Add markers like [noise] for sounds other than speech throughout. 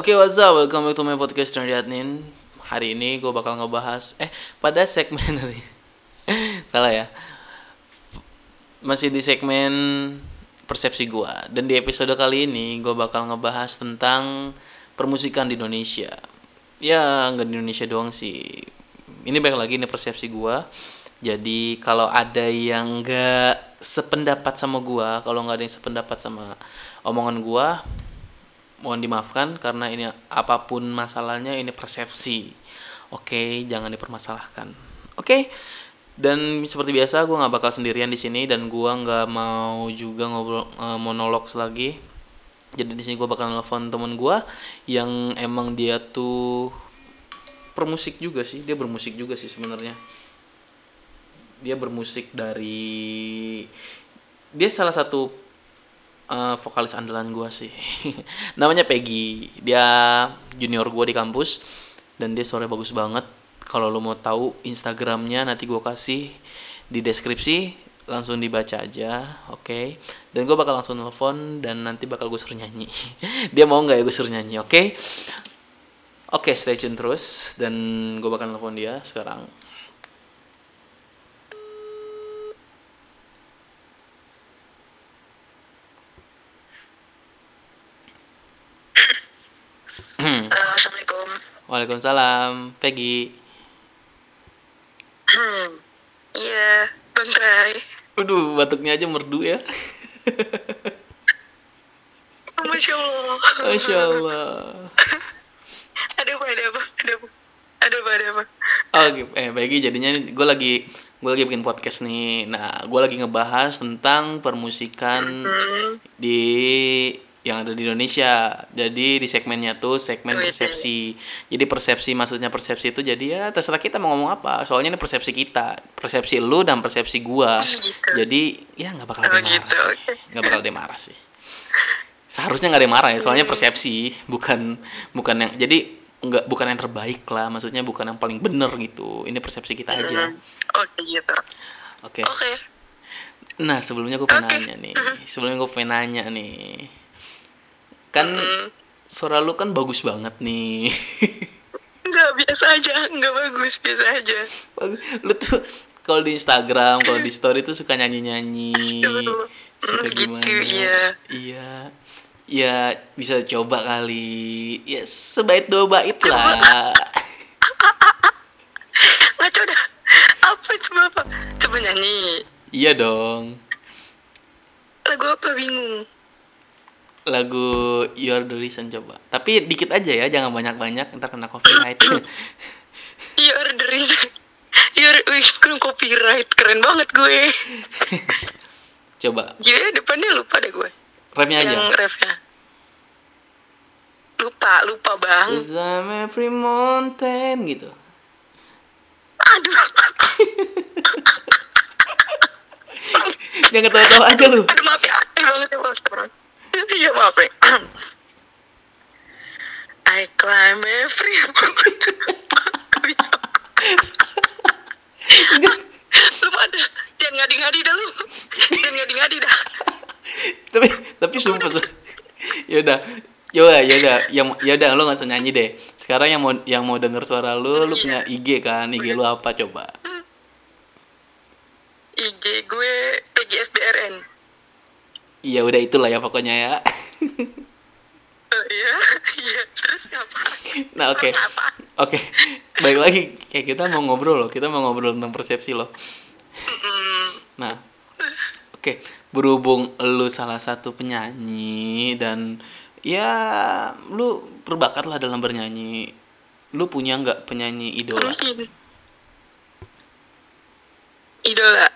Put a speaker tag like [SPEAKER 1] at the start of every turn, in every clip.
[SPEAKER 1] Oke, what's up? Welcome back to my podcast Trendy. Hari ini gue bakal ngebahas eh pada segmen [laughs] hari salah ya. Masih di segmen persepsi gue dan di episode kali ini gue bakal ngebahas tentang permusikan di Indonesia. Ya nggak di Indonesia doang sih. Ini baik lagi ini persepsi gue. Jadi kalau ada yang nggak sependapat sama gue, kalau nggak ada yang sependapat sama omongan gue, mohon dimaafkan karena ini apa pun masalahnya ini persepsi. Oke jangan dipermasalahkan. Oke? Dan seperti biasa gue nggak bakal sendirian di sini dan gue nggak mau juga ngobrol uh, monolog lagi. Jadi di sini gue bakal nelfon temen gue yang emang dia tuh permusik juga sih. Dia bermusik juga sih sebenarnya. Dia bermusik dari dia salah satu uh, vokalis andalan gue sih. [laughs] Namanya Peggy. Dia junior gue di kampus dan dia suaranya bagus banget. Kalau lo mau tahu instagramnya nanti gue kasih di deskripsi. Langsung dibaca aja oke? Okay? dan gue bakal langsung telepon dan nanti bakal gue suruh nyanyi. [laughs] Dia mau nggak ya gue suruh nyanyi oke? Okay? oke okay, stay tune terus dan gue bakal telepon dia sekarang
[SPEAKER 2] Assalamualaikum.
[SPEAKER 1] Waalaikumsalam, Peggy.
[SPEAKER 2] Hmm, iya, Bang Trai.
[SPEAKER 1] Waduh, batuknya aja merdu ya.
[SPEAKER 2] Masya Allah.
[SPEAKER 1] Masya Allah.
[SPEAKER 2] ada apa, ada apa, ada apa, ada apa, ada apa.
[SPEAKER 1] Oh, eh Peggy jadinya gue lagi gue lagi bikin podcast nih. Nah, gue lagi ngebahas tentang permusikan
[SPEAKER 2] Hmm,
[SPEAKER 1] di yang ada di Indonesia. Jadi di segmennya tuh segmen
[SPEAKER 2] Oh, iya,
[SPEAKER 1] persepsi. Jadi persepsi maksudnya persepsi itu jadi ya terserah kita mau ngomong apa. Soalnya ini persepsi kita, persepsi lu dan persepsi gua.
[SPEAKER 2] gitu.
[SPEAKER 1] Jadi ya nggak bakal
[SPEAKER 2] Oh,
[SPEAKER 1] ada marah
[SPEAKER 2] gitu,
[SPEAKER 1] sih. Nggak bakal ada marah sih. Seharusnya nggak ada marah ya, soalnya persepsi bukan bukan yang jadi nggak bukan yang terbaik lah. Maksudnya bukan yang paling bener gitu. Ini persepsi kita aja.
[SPEAKER 2] Hmm, Oke gitu.
[SPEAKER 1] Oke.
[SPEAKER 2] Oke.
[SPEAKER 1] Nah sebelumnya gue pengen
[SPEAKER 2] Oke.
[SPEAKER 1] nanya nih, sebelumnya gue pengen nanya nih, kan
[SPEAKER 2] Hmm.
[SPEAKER 1] suara lu kan bagus banget nih. [laughs]
[SPEAKER 2] Enggak biasa aja, enggak bagus biasa aja.
[SPEAKER 1] lu tuh kalau di Instagram, kalau di story tuh suka nyanyi nyanyi,
[SPEAKER 2] Astagfirullah.
[SPEAKER 1] suka
[SPEAKER 2] Hmm, gitu,
[SPEAKER 1] gimana?
[SPEAKER 2] iya.
[SPEAKER 1] Iya, ya bisa coba kali, ya sebaik dua bait lah. [laughs]
[SPEAKER 2] Ngaco dah. Apa coba apa? Coba nyanyi.
[SPEAKER 1] iya dong.
[SPEAKER 2] Lagu apa bingung?
[SPEAKER 1] Lagu You're the Reason coba. Tapi dikit aja ya, jangan banyak-banyak, ntar kena copyright. [laughs]
[SPEAKER 2] You're the reason. You're, wih, keren copyright. Keren banget gue. [laughs]
[SPEAKER 1] coba,
[SPEAKER 2] Iya, depannya lupa deh gue.
[SPEAKER 1] refnya aja.
[SPEAKER 2] Yang refnya. Lupa, lupa bang.
[SPEAKER 1] Cause I'm every mountain gitu.
[SPEAKER 2] Aduh, [laughs]
[SPEAKER 1] Jangan ketawa-tawa aja lu.
[SPEAKER 2] aduh maaf ya. Aneh banget ya Iya maaf ya. [clears throat] I climb every mountain. [laughs] Lu ada. Jangan ngadi-ngadi dah lu. Jangan ngadi-ngadi dah.
[SPEAKER 1] tapi tapi sumpah tuh. Yaudah, Yaudah, yaudah, yang yaudah lu gak usah nyanyi deh. Sekarang yang mau yang mau denger suara lu, lu punya IG kan? IG lu apa coba?
[SPEAKER 2] IG gue PGFBRN.
[SPEAKER 1] Iya udah itulah ya pokoknya ya.
[SPEAKER 2] Oh, iya, iya. Terus ngapa?
[SPEAKER 1] Nah oke, oke. Baik lagi, kayak kita mau ngobrol loh. Kita mau ngobrol tentang persepsi loh. Nah, oke. Berhubung lu salah satu penyanyi dan ya lu berbakat lah dalam bernyanyi. Lu punya nggak penyanyi idola?
[SPEAKER 2] mungkin. Idola.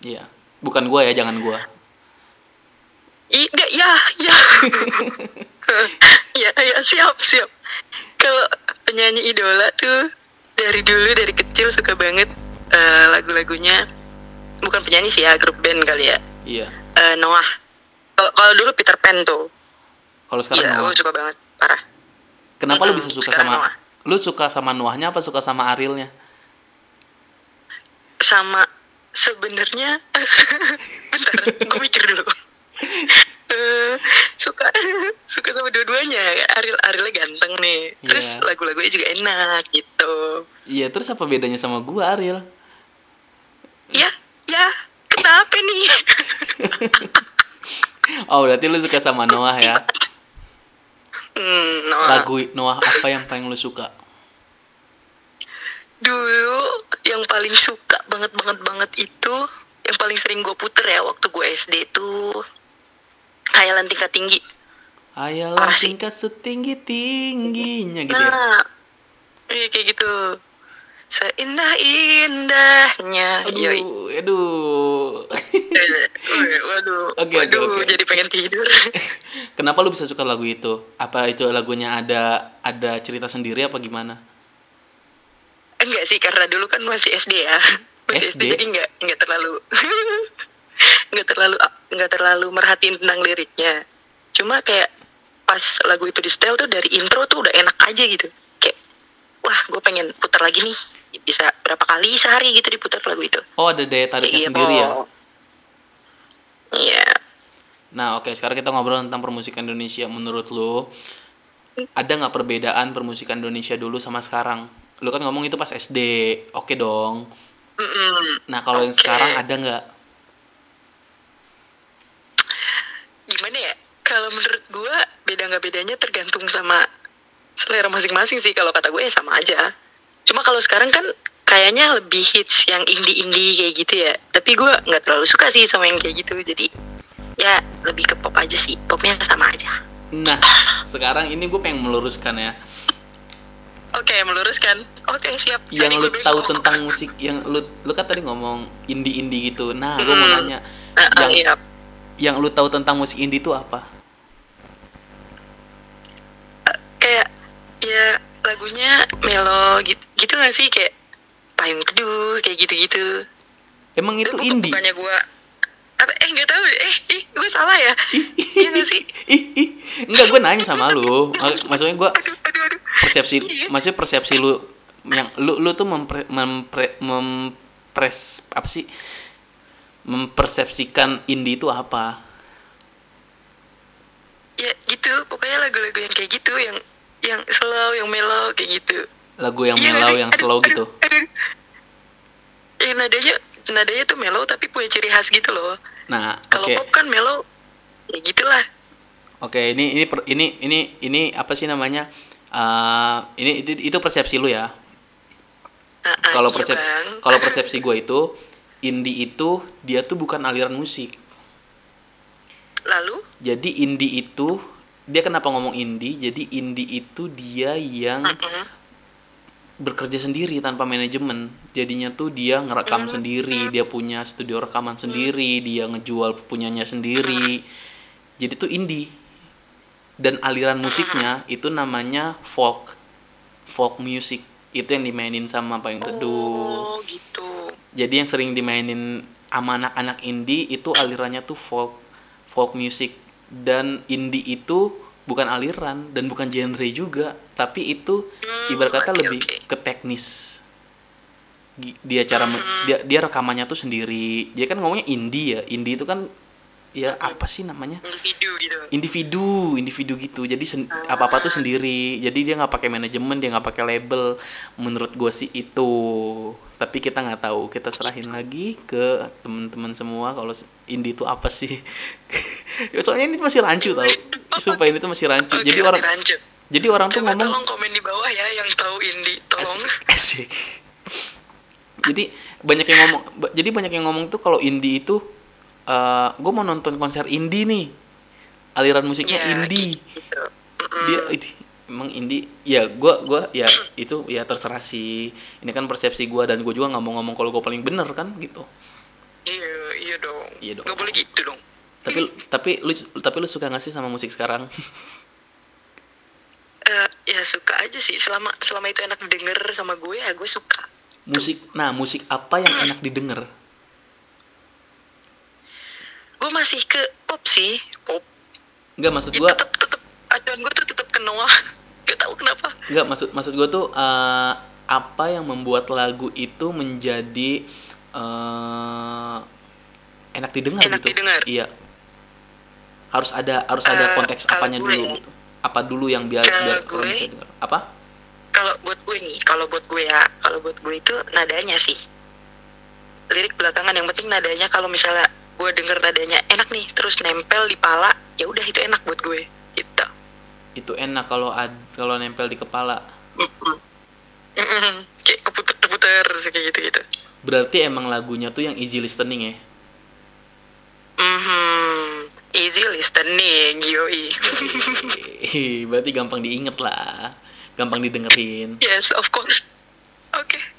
[SPEAKER 1] Iya. Bukan gua ya, jangan gua.
[SPEAKER 2] Iya, ya, ya. [laughs] ya, ya, siap, siap. Kalau penyanyi idola tuh dari dulu dari kecil suka banget eh, lagu-lagunya. Bukan penyanyi sih ya, grup band kali ya.
[SPEAKER 1] Iya.
[SPEAKER 2] Eh, Noah. Kalau dulu Peter Pan tuh.
[SPEAKER 1] Kalau sekarang
[SPEAKER 2] Iya,
[SPEAKER 1] Noah.
[SPEAKER 2] suka banget, parah.
[SPEAKER 1] Kenapa lu
[SPEAKER 2] Mm-mm,
[SPEAKER 1] bisa suka sama
[SPEAKER 2] Noah.
[SPEAKER 1] lu suka sama Noahnya apa suka sama Arielnya?
[SPEAKER 2] Sama sebenarnya [laughs] bentar, gue mikir dulu. Eh, suka [laughs] suka sama dua-duanya Ariel Arielnya ganteng nih terus
[SPEAKER 1] Iya.
[SPEAKER 2] lagu-lagunya juga enak gitu
[SPEAKER 1] Iya, terus apa bedanya sama gua Ariel?
[SPEAKER 2] ya ya kenapa nih [laughs]
[SPEAKER 1] Oh, berarti lu suka sama Noah ya?
[SPEAKER 2] hmm, Noah.
[SPEAKER 1] Lagu Noah apa yang paling lu suka?
[SPEAKER 2] dulu yang paling suka banget banget banget itu yang paling sering gue puter ya waktu gue SD tuh khayalan tingkat tinggi Parah sih.
[SPEAKER 1] tingkat setinggi tingginya gitu ya.
[SPEAKER 2] nah iya kayak gitu seindah indahnya Yoi.
[SPEAKER 1] Aduh, aduh.
[SPEAKER 2] Eh, waduh [laughs]
[SPEAKER 1] Oke, oke,
[SPEAKER 2] waduh
[SPEAKER 1] oke.
[SPEAKER 2] jadi pengen tidur [laughs]
[SPEAKER 1] Kenapa lu bisa suka lagu itu? Apa itu lagunya ada ada cerita sendiri apa gimana?
[SPEAKER 2] enggak sih karena dulu kan masih SD ya masih
[SPEAKER 1] SD?
[SPEAKER 2] SD, jadi nggak nggak terlalu [laughs] [laughs] nggak terlalu nggak terlalu merhatiin tentang liriknya cuma kayak pas lagu itu di setel tuh dari intro tuh udah enak aja gitu kayak wah gue pengen putar lagi nih bisa berapa kali sehari gitu diputar lagu itu
[SPEAKER 1] Oh, ada daya tariknya
[SPEAKER 2] Iya,
[SPEAKER 1] sendiri ya.
[SPEAKER 2] Iya
[SPEAKER 1] Nah, oke, sekarang kita ngobrol tentang permusikan Indonesia. Menurut lu, ada nggak perbedaan permusikan Indonesia dulu sama sekarang? Lu kan ngomong itu pas SD, oke dong.
[SPEAKER 2] Mm-mm.
[SPEAKER 1] Nah, kalau yang
[SPEAKER 2] Oke.
[SPEAKER 1] sekarang ada nggak?
[SPEAKER 2] Gimana ya? Kalau menurut gue beda nggak bedanya tergantung sama selera masing-masing sih. Kalau kata gue ya sama aja. Cuma kalau sekarang kan kayaknya lebih hits yang indie-indie kayak gitu ya. Tapi gue nggak terlalu suka sih sama yang kayak gitu. Jadi ya lebih ke pop aja sih. Popnya sama aja.
[SPEAKER 1] Nah, sekarang ini gue pengen meluruskan ya.
[SPEAKER 2] oke meluruskan. Oke siap.
[SPEAKER 1] Yang lu tahu tentang musik, yang lu lu kan tadi ngomong indie-indie gitu. Nah, gue mau
[SPEAKER 2] Hmm.
[SPEAKER 1] nanya,
[SPEAKER 2] Ah, ah,
[SPEAKER 1] yang
[SPEAKER 2] iya.
[SPEAKER 1] Yang lu tahu tentang musik indie itu apa?
[SPEAKER 2] kayak ya lagunya melo gitu gitu gak sih kayak payung teduh kayak gitu-gitu
[SPEAKER 1] Emang itu
[SPEAKER 2] bukan-
[SPEAKER 1] indie?
[SPEAKER 2] bukannya gua apa eh nggak tahu eh ih gue salah ya iya nggak sih [laughs]
[SPEAKER 1] Ih, ih. Enggak, gue nanya sama lu. Mak- Maksudnya gue persepsi
[SPEAKER 2] Iya.
[SPEAKER 1] maksudnya persepsi lu yang lu lu tuh mempre, mempre, mempres apa sih mempersepsikan indie itu apa?
[SPEAKER 2] Ya gitu. Pokoknya lagu-lagu yang kayak gitu yang yang slow yang mellow kayak gitu.
[SPEAKER 1] Lagu yang
[SPEAKER 2] Iya nggak
[SPEAKER 1] mellow yang slow
[SPEAKER 2] aduh,
[SPEAKER 1] gitu?
[SPEAKER 2] aduh. ya nadanya nadanya tuh mellow tapi punya ciri khas gitu loh.
[SPEAKER 1] Nah
[SPEAKER 2] kalau
[SPEAKER 1] oke.
[SPEAKER 2] pop kan mellow ya gitulah.
[SPEAKER 1] Oke ini ini per- ini ini ini apa sih namanya? Eh, ini itu itu persepsi lu ya?
[SPEAKER 2] Ah, ah,
[SPEAKER 1] kalau
[SPEAKER 2] iya,
[SPEAKER 1] persep kalau persepsi gue itu indie itu dia tuh bukan aliran musik.
[SPEAKER 2] Lalu?
[SPEAKER 1] Jadi indie itu dia kenapa ngomong indie? Jadi indie itu dia yang
[SPEAKER 2] Mm-mm.
[SPEAKER 1] bekerja sendiri tanpa manajemen. Jadinya tuh dia ngerekam
[SPEAKER 2] Hmm.
[SPEAKER 1] sendiri dia punya studio rekaman sendiri dia ngejual punyanya sendiri. Jadi tuh indie. Dan aliran musiknya itu namanya folk folk music. Itu yang dimainin sama payung teduh.
[SPEAKER 2] Oh gitu
[SPEAKER 1] jadi yang sering dimainin sama anak-anak indie itu alirannya tuh folk folk music. Dan indie itu bukan aliran dan bukan genre juga tapi itu
[SPEAKER 2] Hmm,
[SPEAKER 1] ibarat kata
[SPEAKER 2] oke,
[SPEAKER 1] lebih
[SPEAKER 2] oke.
[SPEAKER 1] ke teknis. Dia cara men- dia dia rekamannya tuh sendiri. Dia kan ngomongnya indie ya indie itu kan ya apa sih namanya?
[SPEAKER 2] Individu gitu.
[SPEAKER 1] Individu individu gitu. Jadi apa apa tuh sendiri. Jadi dia nggak pakai manajemen dia nggak pakai label. Menurut gue sih itu. Tapi kita nggak tahu. Kita serahin lagi ke teman-teman semua kalau indie itu apa sih? [laughs] Ya, soalnya ini masih rancu tau. Sumpah ini tuh masih rancu.
[SPEAKER 2] Oke,
[SPEAKER 1] jadi orang
[SPEAKER 2] lanjut.
[SPEAKER 1] jadi orang tuh ngomong
[SPEAKER 2] tolong komen di bawah ya yang tahu indie tolong.
[SPEAKER 1] Asik, asik. jadi banyak yang ngomong jadi banyak yang ngomong tuh kalau indie itu gue mau nonton konser indie nih. Aliran musiknya
[SPEAKER 2] Ya,
[SPEAKER 1] indie.
[SPEAKER 2] gitu.
[SPEAKER 1] Dia itu emang indie. Ya gua gua ya itu ya terserah sih. Ini kan persepsi gua dan gua juga nggak mau ngomong kalau gua paling bener kan gitu.
[SPEAKER 2] Iya iya dong.
[SPEAKER 1] Iya dong.
[SPEAKER 2] nggak boleh gitu dong.
[SPEAKER 1] Tapi tapi lu tapi lu suka gak sih sama musik sekarang? [laughs]
[SPEAKER 2] Eh, ya suka aja sih. Selama selama itu enak didengar sama gue ya gue suka.
[SPEAKER 1] Musik nah musik apa yang enak didengar
[SPEAKER 2] gue masih ke pop sih. Pop.
[SPEAKER 1] Nggak maksud
[SPEAKER 2] ya
[SPEAKER 1] gua
[SPEAKER 2] tetap tetap acuan gue tuh tetap ke Noah. [laughs] Gak tahu kenapa.
[SPEAKER 1] Nggak maksud maksud gua tuh eh, apa yang membuat lagu itu menjadi eh, enak didengar
[SPEAKER 2] Enak
[SPEAKER 1] gitu?
[SPEAKER 2] didengar.
[SPEAKER 1] iya. Harus ada harus ada
[SPEAKER 2] Eh,
[SPEAKER 1] konteks apanya
[SPEAKER 2] gue
[SPEAKER 1] dulu
[SPEAKER 2] ya.
[SPEAKER 1] gitu. Apa dulu yang biar biar
[SPEAKER 2] gue-
[SPEAKER 1] orang bisa dengar? Apa?
[SPEAKER 2] Kalau buat gue nih kalau buat gue ya kalau buat gue itu nadanya sih. Lirik belakangan yang penting nadanya kalau misalnya gue denger nadanya enak nih terus nempel di pala ya udah itu enak buat gue gitu.
[SPEAKER 1] Itu enak kalau ad, kalau nempel di kepala.
[SPEAKER 2] Mm-mm. Mm-mm. kayak keputer-keputer kayak gitu-gitu.
[SPEAKER 1] Berarti emang lagunya tuh yang easy listening ya?
[SPEAKER 2] Mhm. easy listening yoi. [laughs]
[SPEAKER 1] Berarti gampang diinget lah. Gampang didengerin.
[SPEAKER 2] Yes of course. Oke [laughs]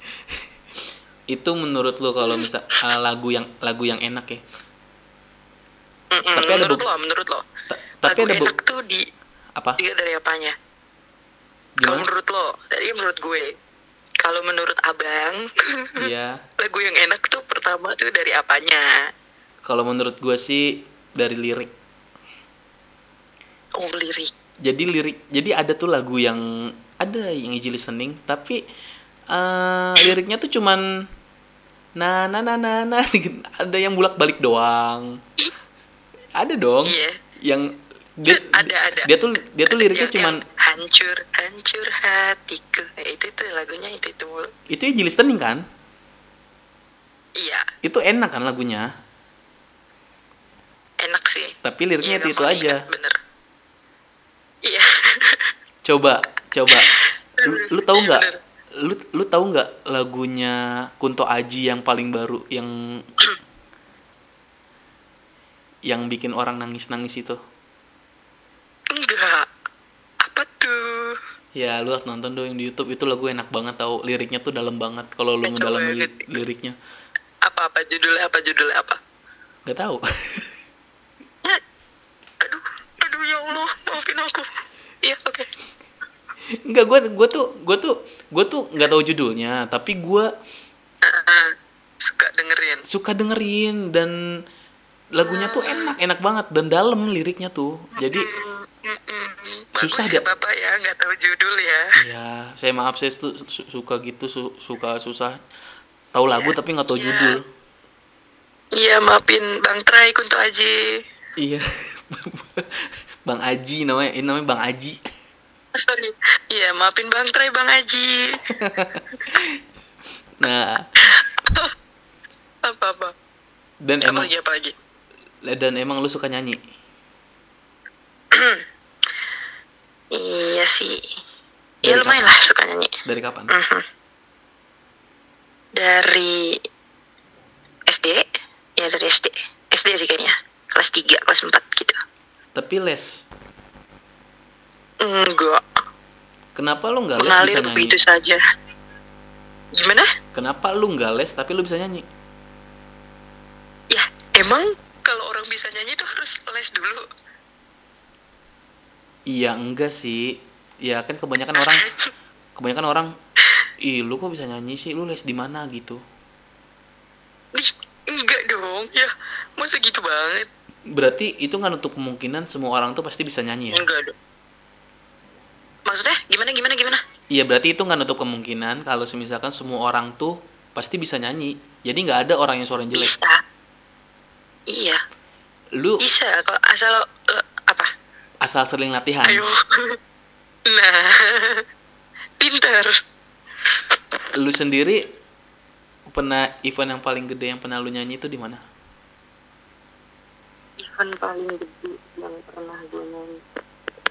[SPEAKER 1] itu menurut lo kalau misal eh, lagu yang lagu yang enak ya
[SPEAKER 2] Mm-mm.
[SPEAKER 1] Tapi ada
[SPEAKER 2] menurut
[SPEAKER 1] be-
[SPEAKER 2] lo menurut lo.
[SPEAKER 1] Ta- tapi ada
[SPEAKER 2] enak tuh di
[SPEAKER 1] apa?
[SPEAKER 2] dilihat dari apanya? Kalau menurut lo dari menurut gue kalau menurut abang [laughs]
[SPEAKER 1] iya.
[SPEAKER 2] lagu yang enak tuh pertama tuh dari apanya?
[SPEAKER 1] Kalau menurut gue sih dari lirik.
[SPEAKER 2] Oh lirik.
[SPEAKER 1] Jadi lirik jadi ada tuh lagu yang ada yang easy listening tapi eh, liriknya tuh cuman na na na na na [laughs] ada yang bulak balik doang ada dong.
[SPEAKER 2] Iya.
[SPEAKER 1] yang dia, [laughs]
[SPEAKER 2] Ada, ada.
[SPEAKER 1] dia tuh dia tuh liriknya
[SPEAKER 2] Yang-
[SPEAKER 1] cuman
[SPEAKER 2] yang hancur hancur hatiku. Eh, itu tuh lagunya itu itu
[SPEAKER 1] itu easy listening kan?
[SPEAKER 2] Iya.
[SPEAKER 1] Itu enak kan lagunya?
[SPEAKER 2] Enak sih.
[SPEAKER 1] Tapi liriknya
[SPEAKER 2] Iya,
[SPEAKER 1] itu, itu aja.
[SPEAKER 2] bener. Iya. [laughs]
[SPEAKER 1] Coba coba. Lu, lu tahu nggak? Lu lu tahu nggak lagunya Kunto Aji yang paling baru yang [clears throat] yang bikin orang nangis nangis itu?
[SPEAKER 2] Enggak. Apa tuh?
[SPEAKER 1] Ya lu harus nonton dong yang di YouTube. Itu lagu enak banget tau. Liriknya tuh dalam banget kalau lu
[SPEAKER 2] Ya, coba
[SPEAKER 1] ngedalamin li- liriknya.
[SPEAKER 2] Apa apa judulnya apa judulnya apa?
[SPEAKER 1] Nggak tahu [laughs]
[SPEAKER 2] aduh aduh ya allah. Maafin aku. Iya oke.
[SPEAKER 1] Nggak gue gue tuh gue tuh gue tuh nggak tahu judulnya tapi gue
[SPEAKER 2] Ah, suka dengerin.
[SPEAKER 1] suka dengerin dan lagunya tuh enak enak banget dan dalam liriknya tuh jadi. Susah
[SPEAKER 2] ya
[SPEAKER 1] dah.
[SPEAKER 2] bapak ya nggak tahu judul ya
[SPEAKER 1] Ya, saya maaf saya tuh su- suka gitu su- suka susah tahu lagu tapi nggak tahu
[SPEAKER 2] Ya.
[SPEAKER 1] judul.
[SPEAKER 2] iya maafin bang Trai Kunto Aji
[SPEAKER 1] Iya. [laughs] Bang Aji namanya, ini namanya Bang Aji. [laughs]
[SPEAKER 2] sorry iya maafin bang Trai bang Aji [laughs]
[SPEAKER 1] Nah,
[SPEAKER 2] apa apa
[SPEAKER 1] dan
[SPEAKER 2] apa
[SPEAKER 1] emang
[SPEAKER 2] lagi apa lagi
[SPEAKER 1] dan emang lu suka nyanyi. [clears throat]
[SPEAKER 2] iya sih
[SPEAKER 1] Dari
[SPEAKER 2] ya lumayan lah suka nyanyi
[SPEAKER 1] Dari kapan?
[SPEAKER 2] Mhm. dari SD ya dari SD SD sih kayaknya kelas 3 kelas 4 gitu
[SPEAKER 1] Tapi les.
[SPEAKER 2] enggak
[SPEAKER 1] Kenapa lu nggak les
[SPEAKER 2] mengalir
[SPEAKER 1] bisa nyanyi?
[SPEAKER 2] begitu saja gimana
[SPEAKER 1] Kenapa lu nggak les tapi lu bisa nyanyi?
[SPEAKER 2] ya emang kalau orang bisa nyanyi tuh harus les dulu.
[SPEAKER 1] Iya enggak sih. Ya kan kebanyakan orang [laughs] kebanyakan orang ih lu kok bisa nyanyi sih? Lu les di mana? Gitu.
[SPEAKER 2] Ih, enggak dong. Ya masa gitu banget?
[SPEAKER 1] Berarti itu nggak nutup kemungkinan semua orang tuh pasti bisa nyanyi ya?
[SPEAKER 2] Enggak dong. Maksudnya gimana gimana gimana?
[SPEAKER 1] Iya berarti itu nggak nutup kemungkinan kalau misalkan semua orang tuh pasti bisa nyanyi. Jadi nggak ada orang yang suaranya jelek.
[SPEAKER 2] bisa iya
[SPEAKER 1] Lu
[SPEAKER 2] bisa kalau asal eh, apa
[SPEAKER 1] asal sering latihan.
[SPEAKER 2] ayo [laughs] nah [laughs] pinter
[SPEAKER 1] Lu sendiri pernah event yang paling gede yang pernah lu nyanyi itu di mana?
[SPEAKER 2] event paling gede yang pernah gue nyanyi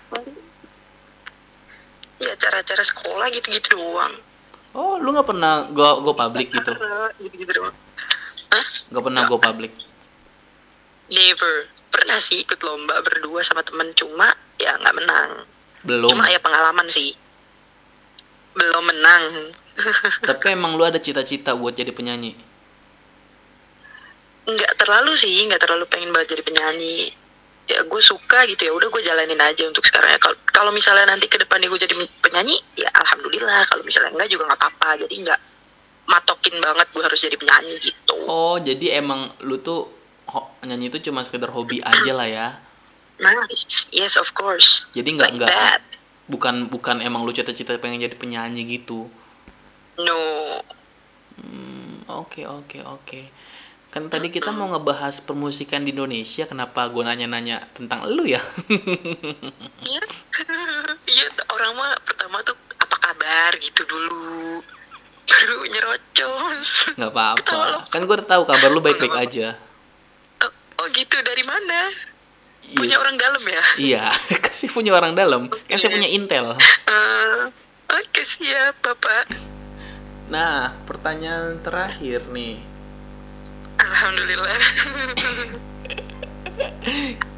[SPEAKER 2] paling ya acara-acara sekolah gitu-gitu doang
[SPEAKER 1] Oh, lu nggak pernah go go public gitu?
[SPEAKER 2] gitu-gitu doang Hah?
[SPEAKER 1] Nggak pernah go public.
[SPEAKER 2] Never. Pernah sih ikut lomba berdua sama temen cuma ya nggak menang.
[SPEAKER 1] Belum.
[SPEAKER 2] cuma ya pengalaman sih. Belum menang. [laughs]
[SPEAKER 1] Tapi emang lu ada cita-cita buat jadi penyanyi.
[SPEAKER 2] nggak terlalu sih nggak terlalu pengen banget jadi penyanyi. Ya gue suka gitu. Ya udah gue jalanin aja untuk sekarang ya. Kalau misalnya nanti ke depannya gue jadi penyanyi ya alhamdulillah. Kalau misalnya enggak juga nggak apa-apa. Jadi nggak matokin banget gue harus jadi penyanyi gitu.
[SPEAKER 1] Oh, jadi emang lu tuh nyanyi itu cuma sekedar hobi aja lah ya.
[SPEAKER 2] nice. Yes of course.
[SPEAKER 1] Jadi nggak
[SPEAKER 2] like
[SPEAKER 1] nggak bukan bukan emang lu cita-cita pengen jadi penyanyi gitu.
[SPEAKER 2] no.
[SPEAKER 1] Hmm, oke oke oke. kan tadi kita mau ngebahas permusikan di Indonesia kenapa gue nanya-nanya tentang lu ya? [laughs]
[SPEAKER 2] Iya, [laughs] iya orang mah pertama tuh apa kabar? gitu dulu, baru nyerocos.
[SPEAKER 1] nggak apa-apa. [laughs] Kan gue udah tahu kabar lu baik-baik aja
[SPEAKER 2] Oh, gitu dari mana? Punya
[SPEAKER 1] Yes.
[SPEAKER 2] orang dalam ya?
[SPEAKER 1] iya [laughs] kasih punya orang dalam kan saya punya intel
[SPEAKER 2] Eh, Oke siap bapak.
[SPEAKER 1] nah pertanyaan terakhir nih
[SPEAKER 2] Alhamdulillah. [laughs]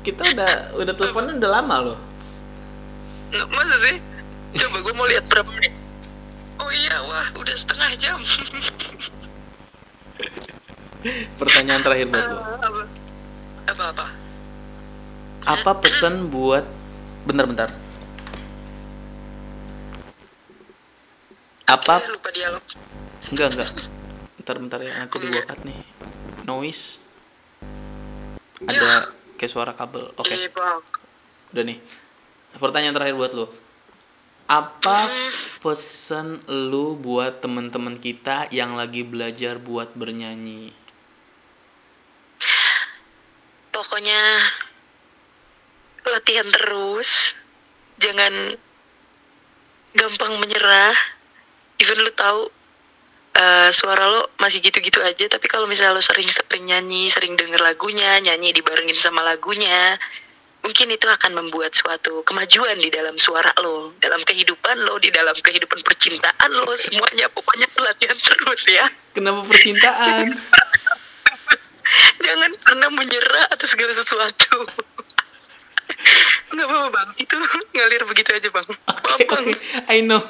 [SPEAKER 1] kita udah udah teleponan udah lama loh
[SPEAKER 2] Nggak, Masa sih? Coba gue mau lihat berapa menit. Oh iya, wah udah setengah jam.
[SPEAKER 1] pertanyaan terakhir buat lo
[SPEAKER 2] apa? Apa
[SPEAKER 1] pesan buat bentar-bentar. Apa?
[SPEAKER 2] Lupa dialog.
[SPEAKER 1] enggak enggak. Bentar bentar ya nanti di cut nih. Noise. Ada kayak suara kabel. Oke.
[SPEAKER 2] Iya, Bang.
[SPEAKER 1] udah nih. Pertanyaan terakhir buat lo apa pesan lu buat temen-temen kita yang lagi belajar buat bernyanyi
[SPEAKER 2] Pokoknya latihan terus, jangan gampang menyerah. Even lu tahu eh, suara lo masih gitu-gitu aja, tapi kalau misalnya lo sering-sering nyanyi, sering denger lagunya, nyanyi dibarengin sama lagunya, mungkin itu akan membuat suatu kemajuan di dalam suara lo, dalam kehidupan lo, di dalam kehidupan percintaan lo, semuanya pokoknya latihan terus ya.
[SPEAKER 1] kenapa percintaan [laughs]
[SPEAKER 2] jangan pernah menyerah atas segala sesuatu nggak apa-apa bang itu ngalir begitu aja bang bang
[SPEAKER 1] oke, I know.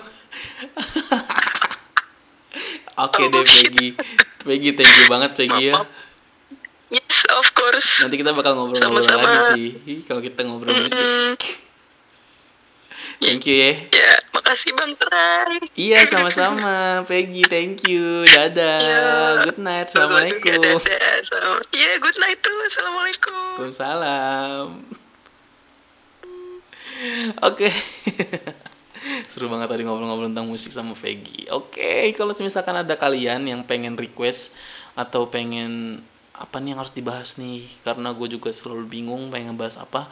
[SPEAKER 1] Oke deh
[SPEAKER 2] Oh, shit.
[SPEAKER 1] Peggy. Peggy thank you banget Peggy ya.
[SPEAKER 2] Yes of course
[SPEAKER 1] Nanti kita bakal ngobrol-ngobrol lagi sih kalau kita ngobrol musik.
[SPEAKER 2] Mm,
[SPEAKER 1] Thank you ya.
[SPEAKER 2] ya makasih bang Trai
[SPEAKER 1] Iya sama-sama Peggy thank you. Dadah.
[SPEAKER 2] Ya.
[SPEAKER 1] Good night. Assalamualaikum.
[SPEAKER 2] Iya good night tuh assalamualaikum
[SPEAKER 1] Waalaikumsalam. Oke. [laughs] Seru banget tadi ngobrol-ngobrol tentang musik sama Peggy. Oke, kalau misalkan ada kalian yang pengen request atau pengen apa nih yang harus dibahas nih karena gue juga selalu bingung pengen ngebahas apa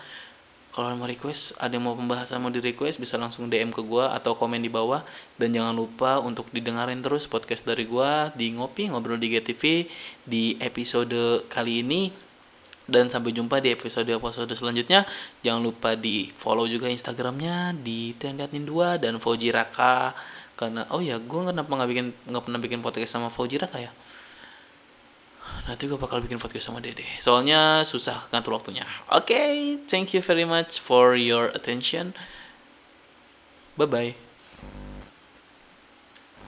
[SPEAKER 1] kalau mau request ada yang mau pembahasan mau di request bisa langsung DM ke gue atau komen di bawah. Dan jangan lupa untuk didengarin terus podcast dari gue di ngopi ngobrol di GTV di episode kali ini. Dan sampai jumpa di episode episode selanjutnya. Jangan lupa di follow juga instagramnya di Trendiatnin 2 dan Fauji Raka. Karena oh ya gue kenapa nggak bikin nggak pernah bikin podcast sama Fauji Raka ya nanti gue bakal bikin podcast sama Dede. Soalnya susah ngatur waktunya. Oke thank you very much for your attention. Bye bye